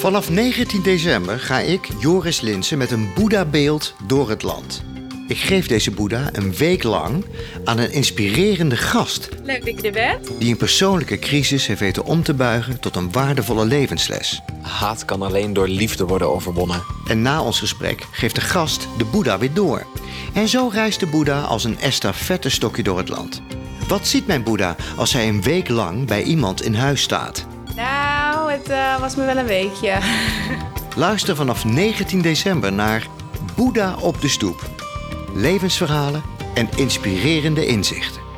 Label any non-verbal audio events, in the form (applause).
Vanaf 19 december ga ik, Joris Linsen, met een Boeddha-beeld door het land. Ik geef deze Boeddha een week lang aan een inspirerende gast... Leuk dat je er bent. die een persoonlijke crisis heeft weten om te buigen tot een waardevolle levensles. Haat kan alleen door liefde worden overwonnen. En na ons gesprek geeft de gast de Boeddha weer door. En zo reist de Boeddha als een estafettestokje door het land. Wat ziet mijn Boeddha als hij een week lang bij iemand in huis staat? Het eh, was me wel een weekje. (laughs) Luister vanaf 19 december naar Boeddha op de stoep. Levensverhalen en inspirerende inzichten.